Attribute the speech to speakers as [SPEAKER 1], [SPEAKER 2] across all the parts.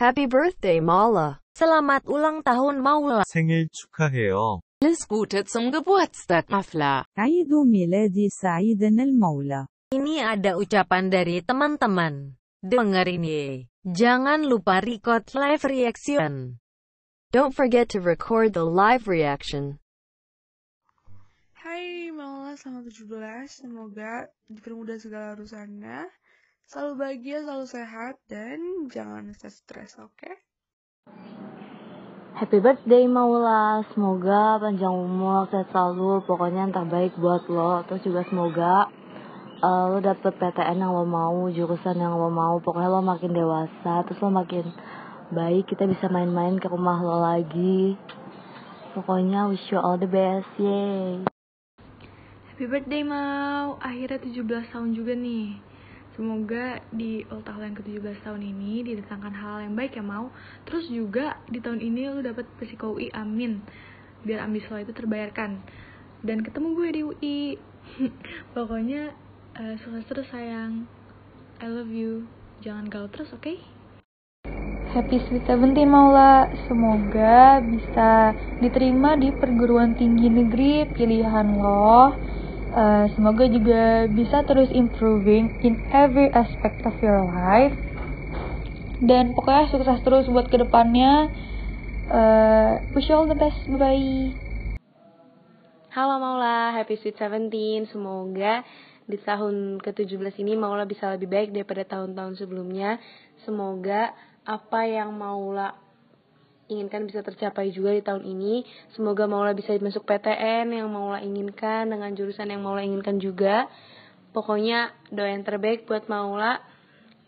[SPEAKER 1] Happy birthday, Mala.
[SPEAKER 2] Selamat ulang tahun Maula.
[SPEAKER 3] 생일 축하해요.
[SPEAKER 4] Alles Gute zum Geburtstag, Mafla.
[SPEAKER 5] عيد ميلادي سعيد المولى
[SPEAKER 2] Ini ada ucapan dari teman-teman. Dengerin ye. Jangan lupa record live reaction.
[SPEAKER 1] Don't forget to record the live reaction.
[SPEAKER 6] Hai Maula, selamat 17. Semoga dipermudah segala urusannya. Selalu bahagia, selalu sehat, dan jangan stres, oke?
[SPEAKER 7] Happy birthday Maula, semoga panjang umur, sehat selalu, pokoknya yang terbaik buat lo. Terus juga semoga uh, lo dapet PTN yang lo mau, jurusan yang lo mau, pokoknya lo makin dewasa, terus lo makin baik, kita bisa main-main ke rumah lo lagi. Pokoknya wish you all the best, yay!
[SPEAKER 8] Happy birthday Mau, akhirnya 17 tahun juga nih. Semoga di ulang tahun yang ke-17 tahun ini didatangkan hal yang baik ya Mau. Terus juga di tahun ini lu dapat psiko UI, amin. Biar ambis lo itu terbayarkan. Dan ketemu gue di UI. Pokoknya eh, sukses terus sayang. I love you. Jangan galau terus, oke?
[SPEAKER 9] Happy Sweet Seventeen Maula, semoga bisa diterima di perguruan tinggi negeri pilihan lo. Uh, semoga juga bisa terus improving in every aspect of your life. Dan pokoknya sukses terus buat ke depannya. Uh, wish you all the best, bye bye.
[SPEAKER 10] Halo Maula, Happy Sweet Seventeen. Semoga di tahun ke-17 ini Maula bisa lebih baik daripada tahun-tahun sebelumnya. Semoga apa yang Maula inginkan bisa tercapai juga di tahun ini. Semoga Maula bisa masuk PTN yang Maula inginkan dengan jurusan yang Maula inginkan juga. Pokoknya doa yang terbaik buat Maula.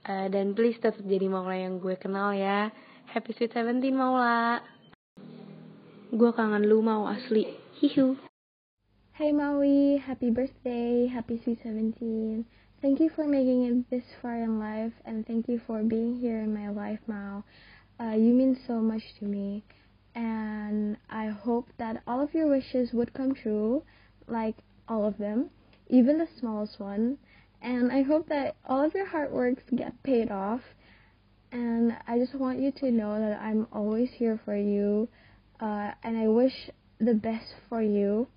[SPEAKER 10] Uh, dan please tetap jadi Maula yang gue kenal ya. Happy Sweet Seventeen Maula. Gue kangen lu mau asli. Hihu.
[SPEAKER 8] Hey Maui, happy birthday, happy sweet 17. Thank you for making it this far in life and thank you for being here in my life, Mao. Uh, you mean so much to me. And I hope that all of your wishes would come true, like all of them, even the smallest one. And I hope that all of your hard works get paid off. And I just want you to know that I'm always here for you. Uh, and I wish the best for you.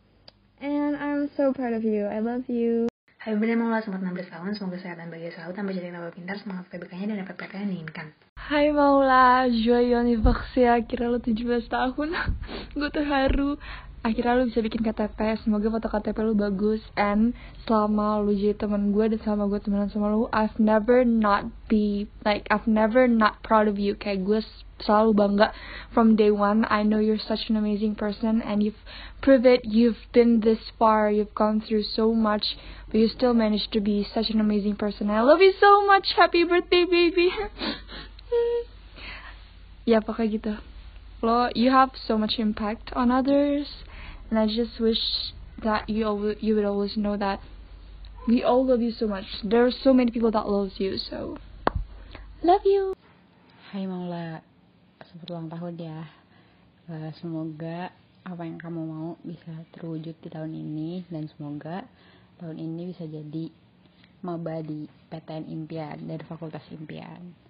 [SPEAKER 8] And I'm so proud of you. I love you.
[SPEAKER 11] Hai bener Maula, selamat 16 tahun, semoga sehat dan bahagia selalu, tambah jadi tambah pintar, semangat PBK-nya dan dapat PTN yang diinginkan.
[SPEAKER 9] Hai Maula, joyeux anniversaire, akhirnya lo 17 tahun. Gue terharu Akhirnya lo bisa bikin KTP, semoga foto KTP lo bagus. And selama lo jadi temen gue dan selama gue temenan sama lo I've never not be, like I've never not proud of you. Kayak gue selalu bangga from day one. I know you're such an amazing person And you've proved it, you've been this far. You've gone through so much But you still managed to be such an amazing person. I love you so much, happy birthday baby ya pokoknya gitu. Lo you have so much impact on others and I just wish that you you would always know that we all love you so much. There are so many people that loves you so. Love you.
[SPEAKER 12] Hai Maula selamat ulang tahun ya. Uh, semoga apa yang kamu mau bisa terwujud di tahun ini dan semoga tahun ini bisa jadi maba di PTN impian dari fakultas impian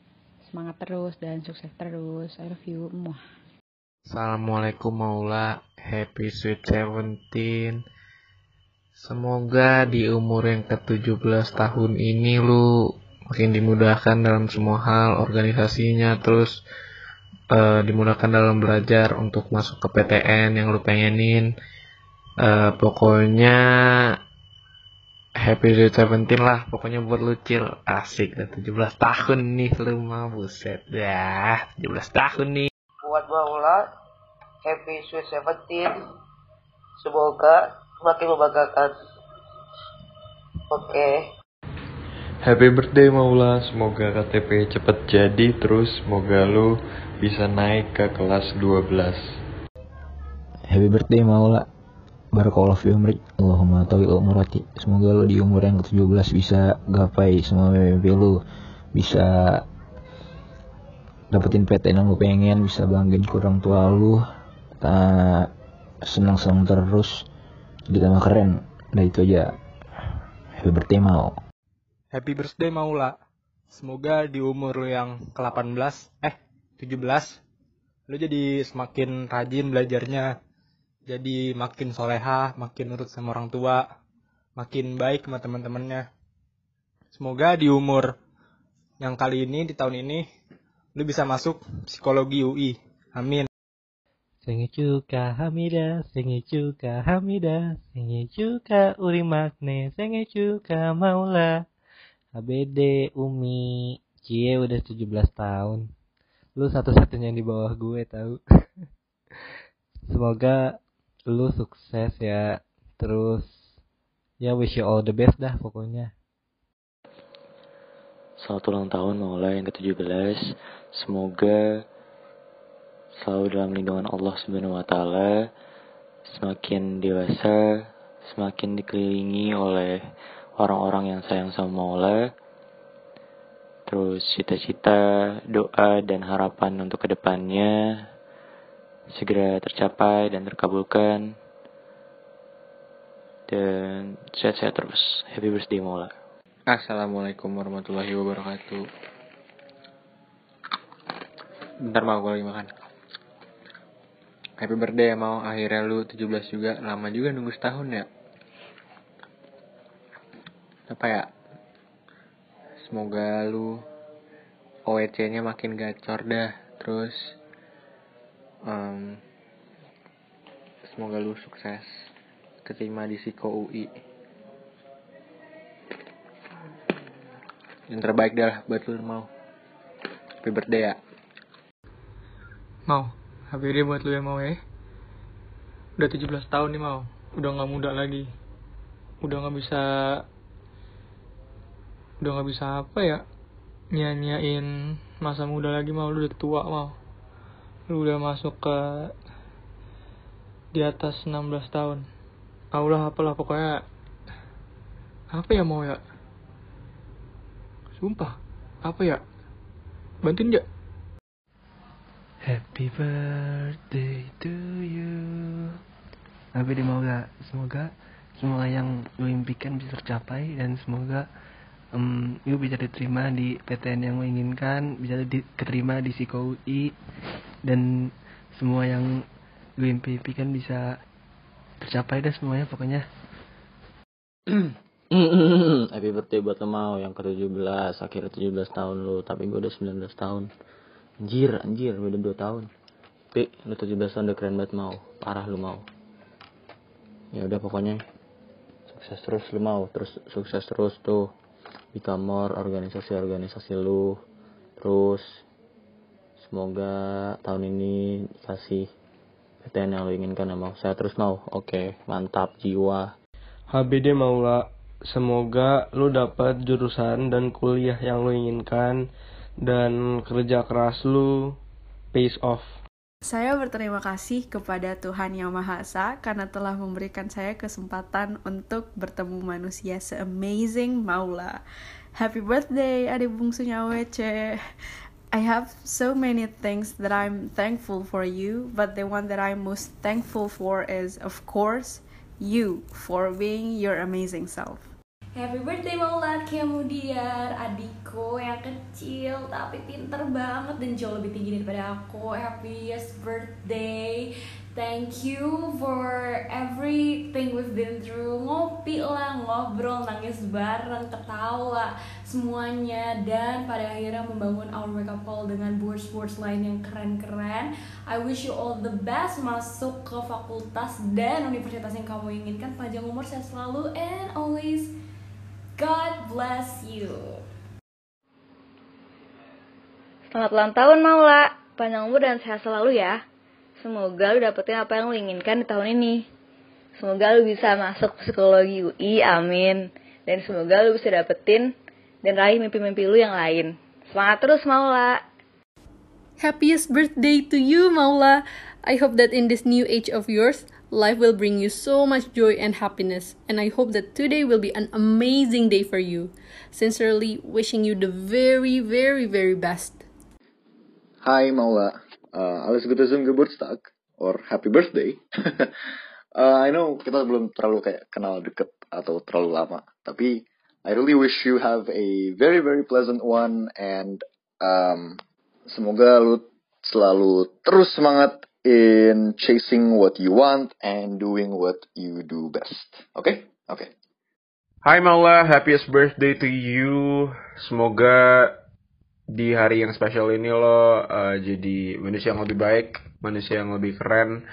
[SPEAKER 12] semangat terus dan sukses terus. I love you. Muah.
[SPEAKER 13] Assalamualaikum Maula. Happy Sweet Seventeen. Semoga di umur yang ke-17 tahun ini lu makin dimudahkan dalam semua hal organisasinya terus uh, dimudahkan dalam belajar untuk masuk ke PTN yang lu pengenin. Uh, pokoknya Happy Sweet Seventeen lah pokoknya buat lu chill. Asik udah 17 tahun nih lu mah buset dah 17 tahun nih.
[SPEAKER 14] Buat Maula Happy Sweet Seventeen. Semoga semakin membanggakan. Oke. Okay.
[SPEAKER 15] Happy birthday Maula, semoga KTP cepet jadi terus. Semoga lu bisa naik ke kelas 12.
[SPEAKER 16] Happy birthday Maula, Barakallahu fi umrik Allahumma tawil umurati Semoga lu di umur yang ke-17 bisa gapai semua mimpi lu. Bisa dapetin PTN yang lu pengen Bisa banggain kurang tua lu. Tak senang-senang terus. Jadi tambah keren. Nah itu aja. Happy birthday mau.
[SPEAKER 17] Happy birthday Maula. Semoga di umur lu yang ke-18 Eh 17 lu jadi semakin rajin belajarnya jadi makin soleha makin nurut sama orang tua makin baik sama teman-temannya semoga di umur yang kali ini di tahun ini lu bisa masuk psikologi UI amin
[SPEAKER 18] Sengi cuka Hamida, sengi cuka Hamida, sengi cuka Uri Makne, sengi cuka Maula. ABD Umi, Cie udah 17 tahun. Lu satu-satunya yang di bawah gue tahu. Semoga lu sukses ya. Terus ya wish you all the best dah pokoknya.
[SPEAKER 19] Selamat ulang tahun Maula yang ke-17. Semoga selalu dalam lindungan Allah Subhanahu wa taala. Semakin dewasa, semakin dikelilingi oleh orang-orang yang sayang sama Maula. Terus cita-cita, doa dan harapan untuk ke depannya segera tercapai dan terkabulkan. Dan sehat-sehat terus. Happy birthday Maula.
[SPEAKER 20] Assalamualaikum warahmatullahi wabarakatuh. Bentar mau gue lagi makan. Happy birthday ya mau akhirnya lu 17 juga lama juga nunggu setahun ya. Apa ya? Semoga lu OEC-nya makin gacor dah. Terus um, semoga lu sukses keterima di Siko UI. Yang terbaik dah buat lu mau. Happy birthday ya.
[SPEAKER 17] Mau, HBD buat lu ya mau ya. Udah 17 tahun nih mau, udah nggak muda lagi. Udah nggak bisa, udah nggak bisa apa ya, nyanyain masa muda lagi mau, lu udah tua mau. Lu udah masuk ke di atas 16 tahun. Allah apalah pokoknya apa ya mau ya? Sumpah, apa ya? Bantuin ya?
[SPEAKER 18] Happy birthday to you. Nabi Maula, semoga semua yang lu impikan bisa tercapai dan semoga um, lu bisa diterima di PTN yang lu inginkan, bisa diterima di Siko UI dan semua yang lu impikan bisa tercapai dah semuanya pokoknya.
[SPEAKER 21] Happy birthday buat lo mau. Yang ke-17 Akhirnya 17 tahun lo Tapi gue udah 19 tahun. Anjir anjir. Beda 2 tahun. Tapi lo 17 tahun udah keren banget mau. Parah lo mau. Ya udah pokoknya Sukses terus lo mau. Terus sukses terus tuh. Di kamar organisasi-organisasi lo Terus Semoga tahun ini dikasih PTN yang lo inginkan mau Saya terus mau Oke mantap jiwa
[SPEAKER 18] HBD Maula, semoga lu dapat jurusan dan kuliah yang lu inginkan dan kerja keras lu pays off.
[SPEAKER 22] Saya berterima kasih kepada Tuhan Yang Maha Esa karena telah memberikan saya kesempatan untuk bertemu manusia se-amazing Maula. Happy birthday adik bungsunya WC. I have so many things that I'm thankful for you, but the one that I'm most thankful for is, of course, you for being your amazing self.
[SPEAKER 4] Happy birthday Maula kemudian adikku yang kecil tapi pinter banget dan jauh lebih tinggi daripada aku. Happiest birthday. Thank you for everything we've been through. Ngopi lah, ngobrol, nangis bareng, ketawa, semuanya dan pada akhirnya membangun our wake up call dengan words-words lain yang keren-keren. I wish you all the best masuk ke fakultas dan universitas yang kamu inginkan. Panjang umur, sehat selalu and always God bless you.
[SPEAKER 23] Selamat ulang tahun Maula. Panjang umur dan sehat selalu ya. Semoga lu dapetin apa yang lu inginkan di tahun ini. Semoga lu bisa masuk psikologi UI, amin. Dan semoga lu bisa dapetin dan raih mimpi-mimpi lu yang lain. Semangat terus Maula.
[SPEAKER 24] Happiest birthday to you, Maula. I hope that in this new age of yours, life will bring you so much joy and happiness. And I hope that today will be an amazing day for you. Sincerely wishing you the very, very, very best.
[SPEAKER 25] Hi Maula, uh, alles Gute zum Geburtstag or happy birthday. uh, I know kita belum terlalu kayak kenal deket atau terlalu lama, tapi I really wish you have a very very pleasant one and um, semoga lu selalu terus semangat in chasing what you want and doing what you do best. Oke? Okay? Oke. Okay.
[SPEAKER 26] Hai Maula, happiest birthday to you. Semoga di hari yang spesial ini lo uh, jadi manusia yang lebih baik, manusia yang lebih keren,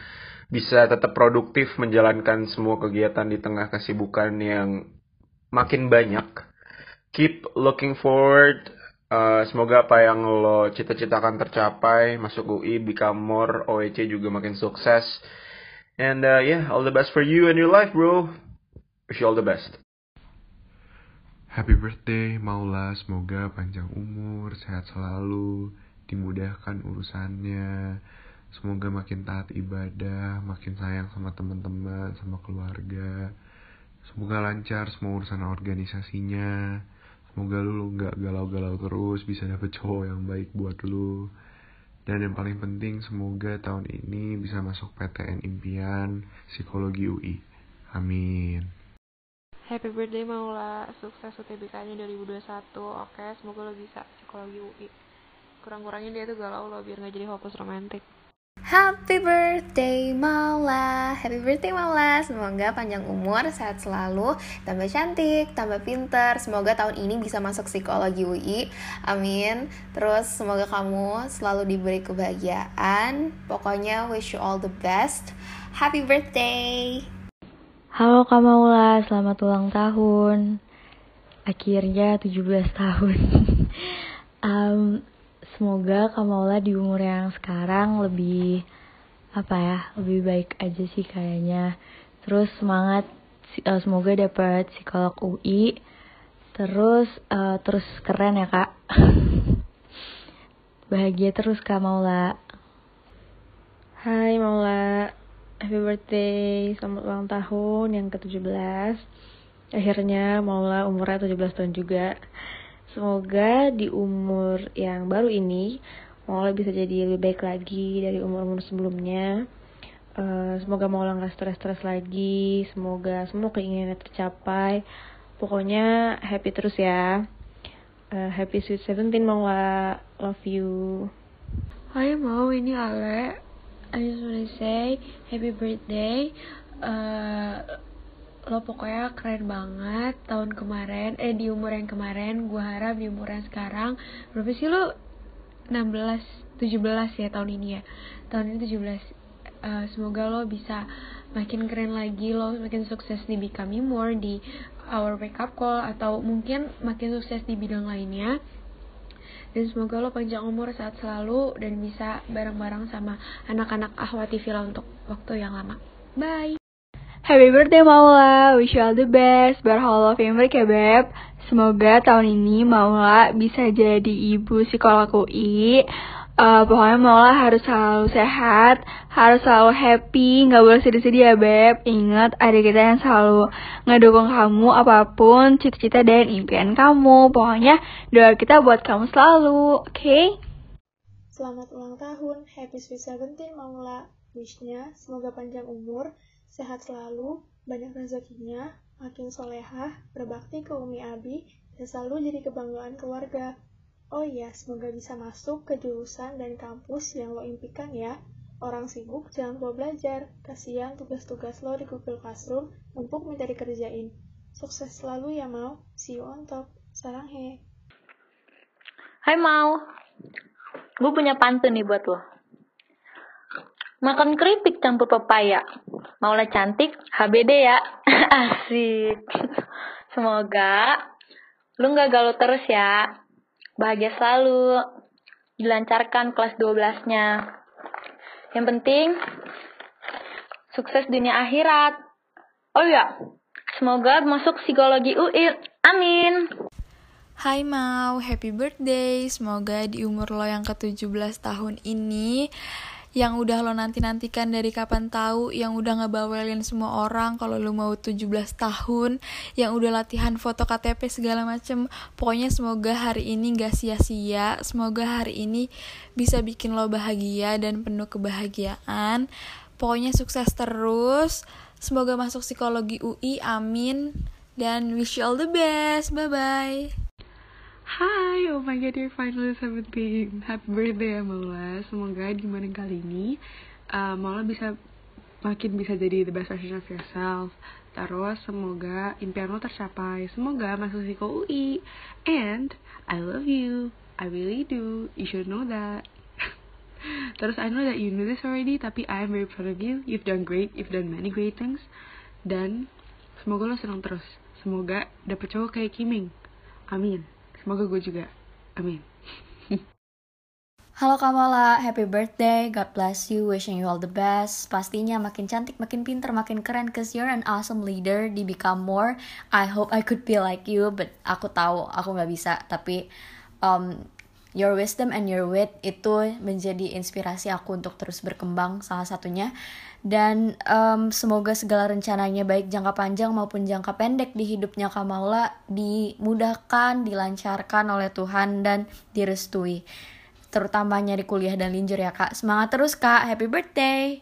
[SPEAKER 26] bisa tetap produktif menjalankan semua kegiatan di tengah kesibukan yang makin banyak. Keep looking forward. Uh, semoga apa yang lo cita-citakan tercapai, masuk UI, become more, OEC juga makin sukses. And uh, yeah, all the best for you and your life, bro. Wish you all the best.
[SPEAKER 27] Happy birthday Maula, semoga panjang umur, sehat selalu, dimudahkan urusannya. Semoga makin taat ibadah, makin sayang sama teman-teman, sama keluarga. Semoga lancar semua urusan organisasinya. Semoga lu nggak galau-galau terus, bisa dapet cowok yang baik buat lu. Dan yang paling penting, semoga tahun ini bisa masuk PTN impian Psikologi UI. Amin.
[SPEAKER 11] Happy birthday Maula, sukses UTBK-nya 2021. Oke, semoga lo bisa psikologi UI. Kurang-kurangnya dia tuh galau lo biar gak jadi hopeless romantic.
[SPEAKER 28] Happy birthday Maula. Happy birthday Maula. Semoga panjang umur, sehat selalu Tambah cantik, tambah pinter. Semoga tahun ini bisa masuk psikologi UI Amin. Terus semoga kamu selalu diberi kebahagiaan. Pokoknya wish you all the best. Happy birthday.
[SPEAKER 29] Halo Kak Maula, selamat ulang tahun. Akhirnya 17 tahun. um, semoga Kak Maula di umur yang sekarang lebih apa ya, lebih baik aja sih kayaknya. Terus semangat, uh, semoga dapat psikolog UI. Terus uh, terus keren ya Kak. Bahagia terus Kak Maula.
[SPEAKER 11] Hai Maula, happy birthday, selamat ulang tahun yang ke-17 Akhirnya Maula umurnya 17 tahun juga Semoga di umur yang baru ini Maula bisa jadi lebih baik lagi dari umur-umur sebelumnya. Uh, Semoga Maula gak stres-stres lagi Semoga semua keinginannya tercapai. Pokoknya happy terus ya. Uh, Happy Sweet Seventeen Maula. Love you.
[SPEAKER 10] Hai mau. Ini Ale. I just wanna say happy birthday. Uh, lo pokoknya keren banget tahun kemarin. Eh di umur yang kemarin gue harap di umur yang sekarang. Berapa sih lo 16 17 ya tahun ini ya. Tahun ini 17 uh, semoga lo bisa makin keren lagi lo makin sukses di becoming more di our wake up call atau mungkin makin sukses di bidang lainnya. Dan semoga lo panjang umur saat selalu dan bisa bareng-bareng sama anak-anak Ahwati Villa untuk waktu yang lama. Bye!
[SPEAKER 30] Happy birthday Maula, wish you all the best, Hall of Fame ya Beb. Semoga tahun ini Maula bisa jadi ibu psikolog UI, uh, pokoknya Mola harus selalu sehat, harus selalu happy, nggak boleh sedih-sedih ya Beb. Ingat ada kita yang selalu ngedukung kamu apa pun cita-cita dan impian kamu. Pokoknya doa kita buat kamu selalu, oke? Okay?
[SPEAKER 31] Selamat ulang tahun, happy sweet seventeen Maula. Wishnya semoga panjang umur, sehat selalu, banyak rezekinya, makin solehah, berbakti ke Umi Abi, dan selalu jadi kebanggaan keluarga. Oh iya, semoga bisa masuk ke jurusan dan kampus yang lo impikan ya. Orang sibuk jangan lupa belajar. Kasihan tugas-tugas lo di Google Classroom untuk mencari kerjain. Sukses selalu ya Mau. See you on top. Sarang he.
[SPEAKER 32] Hai Mau. Gue punya pantun nih buat lo. Makan keripik campur pepaya. Maulah cantik, HBD ya. Asik. Semoga lu gak galau terus ya bahagia selalu, dilancarkan kelas 12-nya. Yang penting, sukses dunia akhirat. Oh iya, semoga masuk psikologi UI. Amin.
[SPEAKER 33] Hai Mau, happy birthday. Semoga di umur lo yang ke-17 tahun ini yang udah lo nanti-nantikan dari kapan tahu, yang udah ngebawelin semua orang kalau lo mau 17 tahun, yang udah latihan foto KTP segala macem. Pokoknya semoga hari ini gak sia-sia, semoga hari ini bisa bikin lo bahagia dan penuh kebahagiaan. Pokoknya sukses terus. Semoga masuk psikologi UI, amin. Dan wish you all the best. Bye-bye.
[SPEAKER 22] Hi, oh my god, you're finally 17. Happy birthday ya Maula. Semoga di mana kali ini uh, Maula bisa makin bisa jadi the best version of yourself. Terus semoga impian lo tercapai. Semoga masuk Siko UI. And I love you. I really do. You should know that. Terus I know that you knew this already, tapi I am very proud of you. You've done great. You've done many great things. Dan semoga lo senang terus. Semoga dapet cowok kayak Kiming. Amin. Semoga gue juga. Amin.
[SPEAKER 34] Halo Kamala, happy birthday, God bless you, wishing you all the best. Pastinya makin cantik, makin pinter, makin keren, cause you're an awesome leader di Become More. I hope I could be like you, but aku tahu aku nggak bisa. Tapi um, your wisdom and your wit itu menjadi inspirasi aku untuk terus berkembang salah satunya. Dan um, semoga segala rencananya baik jangka panjang maupun jangka pendek di hidupnya Kamala dimudahkan, dilancarkan oleh Tuhan dan direstui. Terutamanya di kuliah dan linjur ya kak. Semangat terus kak, happy birthday!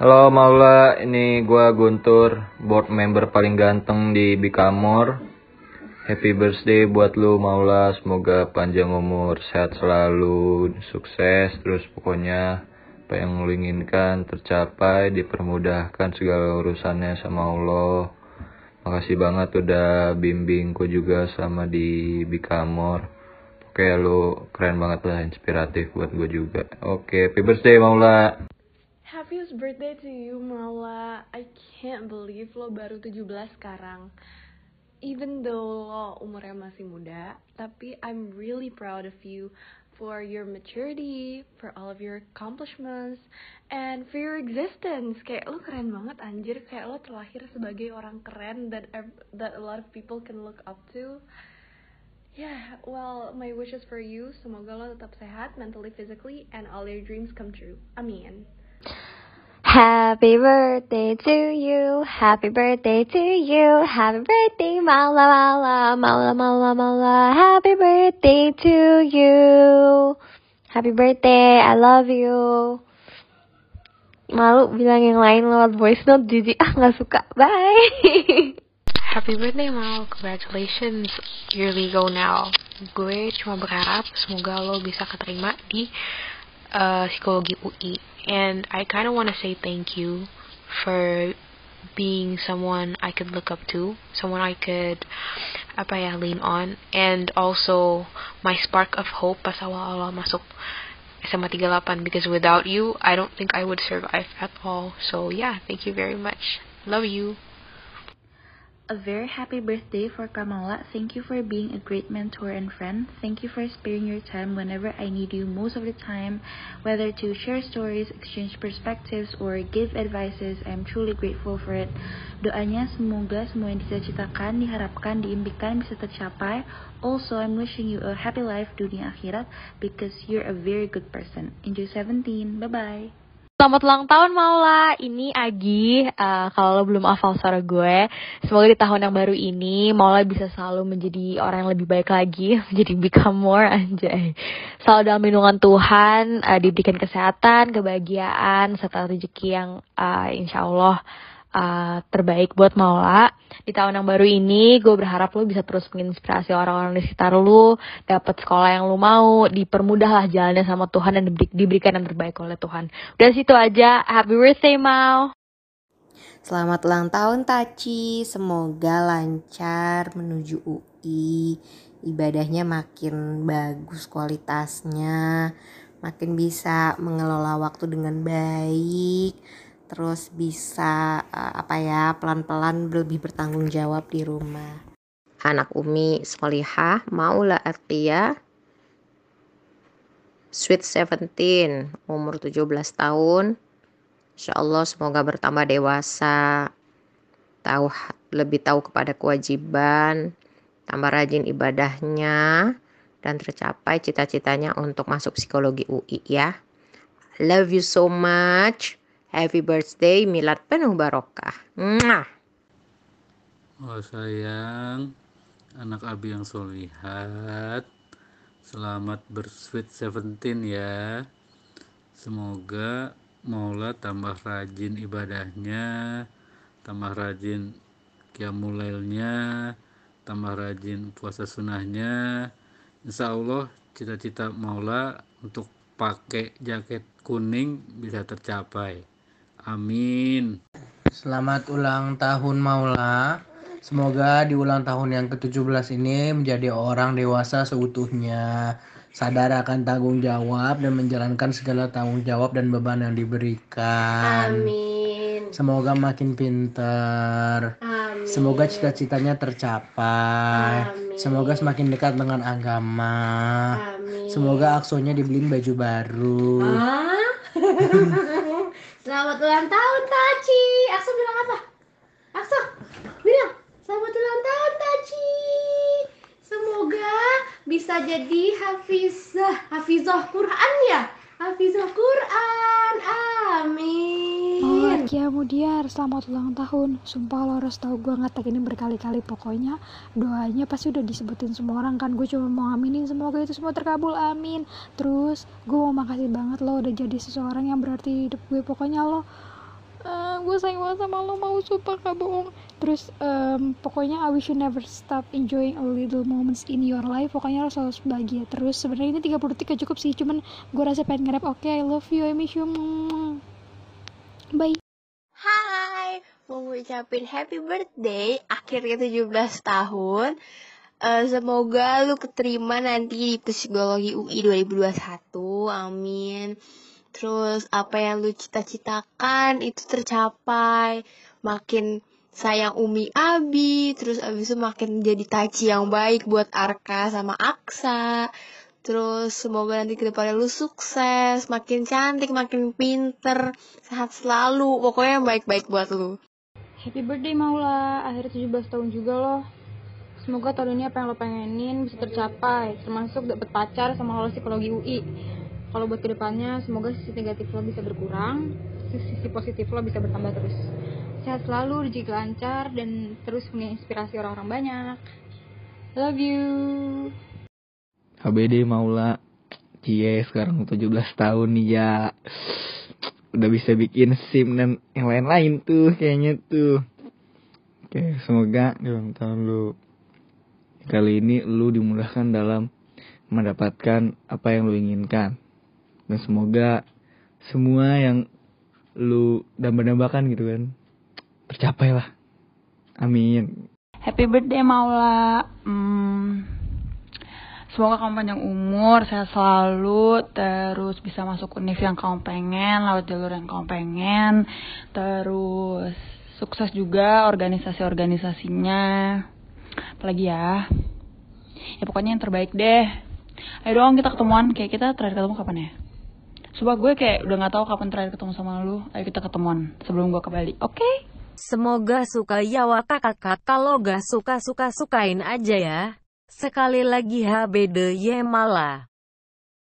[SPEAKER 35] Halo Maula, ini gua Guntur, board member paling ganteng di Bikamor. Happy birthday buat lu Maula, semoga panjang umur, sehat selalu, sukses, terus pokoknya apa yang lu inginkan tercapai, dipermudahkan segala urusannya sama Allah. Makasih banget udah bimbingku juga sama di Bikamor. Oke, lu keren banget lah, inspiratif buat gue juga. Oke, happy birthday Maula.
[SPEAKER 10] Happiest birthday to you, Maula. I can't believe lo baru 17 sekarang. Even though umurnya masih muda, tapi I'm really proud of you for your maturity, for all of your accomplishments, and for your existence. Kayak lo keren banget anjir, kayak lo terlahir sebagai orang keren that that a lot of people can look up to. Yeah, well, my wishes for you, semoga lo tetap sehat mentally, physically, and all your dreams come true. Amin.
[SPEAKER 29] Happy birthday to you, happy birthday to you, happy birthday Mala Mala, Mala Mala Mala, happy birthday to you. Happy birthday, I love you. Malu bilang yang lain lewat voice note, jadi ah nggak suka. Bye.
[SPEAKER 36] Happy birthday Mal, congratulations, you're legal now. Gue cuma berharap semoga lo bisa keterima di uh, UI. And I kind of want to say thank you for being someone I could look up to, someone I could apa ya lean on, and also my spark of hope pas awal-awal masuk SMA 38 because without you, I don't think I would survive at all. So yeah, thank you very much. Love you.
[SPEAKER 8] A very happy birthday for Kamala. Thank you for being a great mentor and friend. Thank you for sparing your time whenever I need you most of the time, whether to share stories, exchange perspectives, or give advices. I'm truly grateful for it. Doanya semoga semua yang dicita-citakan, diharapkan, diimpikan bisa tercapai. Also, I'm wishing you a happy life dunia akhirat because you're a very good person. Enjoy 17. Bye-bye.
[SPEAKER 37] Selamat ulang tahun Maula, ini Agi. Uh, kalau lo belum hafal suara gue, semoga di tahun yang baru ini Maula bisa selalu menjadi orang yang lebih baik lagi, menjadi become more anjay. Selalu dalam lindungan Tuhan, uh, diberikan kesehatan, kebahagiaan, serta rezeki yang uh, insya Allah uh, terbaik buat Maula. Di tahun yang baru ini, gue berharap lo bisa terus menginspirasi orang-orang di sekitar lo, dapat sekolah yang lo mau, dipermudahlah jalannya sama Tuhan dan diberi, diberikan yang terbaik oleh Tuhan. Udah situ aja, happy birthday Mau.
[SPEAKER 38] Selamat ulang tahun Taci, semoga lancar menuju UI. Ibadahnya makin bagus kualitasnya, makin bisa mengelola waktu dengan baik terus bisa uh, apa ya pelan-pelan lebih bertanggung jawab di rumah.
[SPEAKER 28] Anak Umi Solihah Maula Atia Sweet 17 umur 17 tahun. Insya semoga bertambah dewasa tahu lebih tahu kepada kewajiban tambah rajin ibadahnya dan tercapai cita-citanya untuk masuk psikologi UI ya. Love you so much Happy birthday, milad penuh barokah. Mwah.
[SPEAKER 39] Oh sayang, anak abi yang solihat. Selamat bersweet 17 ya. Semoga Maula tambah rajin ibadahnya, tambah rajin kiamulailnya, tambah rajin puasa sunnahnya insya Allah cita-cita Maula untuk pakai jaket kuning bisa tercapai amin
[SPEAKER 40] Selamat ulang tahun Maula. Semoga di ulang tahun yang ke-17 ini menjadi orang dewasa seutuhnya, sadar akan tanggung jawab dan menjalankan segala tanggung jawab dan beban yang diberikan.
[SPEAKER 41] Amin.
[SPEAKER 40] Semoga makin pinter.
[SPEAKER 41] Amin.
[SPEAKER 40] Semoga cita-citanya tercapai.
[SPEAKER 41] Amin.
[SPEAKER 40] Semoga semakin dekat dengan agama.
[SPEAKER 41] Amin.
[SPEAKER 40] Semoga aksonya dibeliin baju baru.
[SPEAKER 41] Ah? Selamat ulang tahun Taci. Aksa bilang apa? Aksa bilang selamat ulang tahun Taci. Semoga bisa jadi hafizah, hafizah Quran ya. Hafizah Quran. Amin.
[SPEAKER 42] Oh, Kia Mudiar, selamat ulang tahun. Sumpah lo harus tahu gue ngetek ini berkali-kali. Pokoknya doanya pasti udah disebutin semua orang kan. Gue cuma mau aminin semoga itu semua terkabul. Amin. Terus gue mau makasih banget lo udah jadi seseorang yang berarti hidup gue. Pokoknya lo eh, gue sayang banget sama lo mau sumpah gak bohong terus em, pokoknya I wish you never stop enjoying a little moments in your life pokoknya lo selalu bahagia terus sebenarnya ini 30 detik cukup sih cuman gue rasa pengen nge-rap oke I love you I miss you bye
[SPEAKER 41] Hai, mau ngucapin happy birthday akhirnya 17 tahun. Eh, semoga lu keterima nanti di psikologi UI 2021. Amin. Terus apa yang lu cita-citakan itu tercapai. Makin sayang Umi Abi, terus abis itu makin jadi taci yang baik buat Arka sama Aksa. Terus semoga nanti ke depannya lu sukses, makin cantik, makin pinter, sehat selalu. Pokoknya yang baik-baik buat lu.
[SPEAKER 43] Happy birthday Maula, akhir 17 tahun juga loh. Semoga tahun ini apa yang lo pengenin bisa tercapai, termasuk dapet pacar sama lo psikologi UI. Kalau buat ke depannya, semoga sisi negatif lo bisa berkurang, sisi, sisi positif lo bisa bertambah terus. Sehat selalu, rezeki lancar, dan terus menginspirasi orang-orang banyak. Love you.
[SPEAKER 44] HBD Maula. Cie sekarang 17 tahun nih ya. Udah bisa bikin SIM dan yang lain-lain tuh kayaknya tuh. Oke semoga di tahun lu Kali ini lu dimudahkan dalam mendapatkan apa yang lu inginkan. Dan semoga semua yang lu dambakan gitu kan Tercapai lah Amin
[SPEAKER 43] Happy birthday Maula. Hmm, semoga kamu panjang umur, sehat selalu, terus bisa masuk univ yang kamu pengen, lewat jalur yang kamu pengen, terus sukses juga organisasi-organisasinya. Apalagi ya. Ya pokoknya yang terbaik deh. Ayo dong kita ketemuan, kayak kita terakhir ketemu kapan ya? Coba gue kayak udah gak tahu kapan terakhir ketemu sama lu. Ayo kita ketemuan sebelum gue ke Bali. Oke?
[SPEAKER 2] Semoga suka ya kakak kalau gak suka suka sukain aja ya. Sekali lagi HBD Yemala.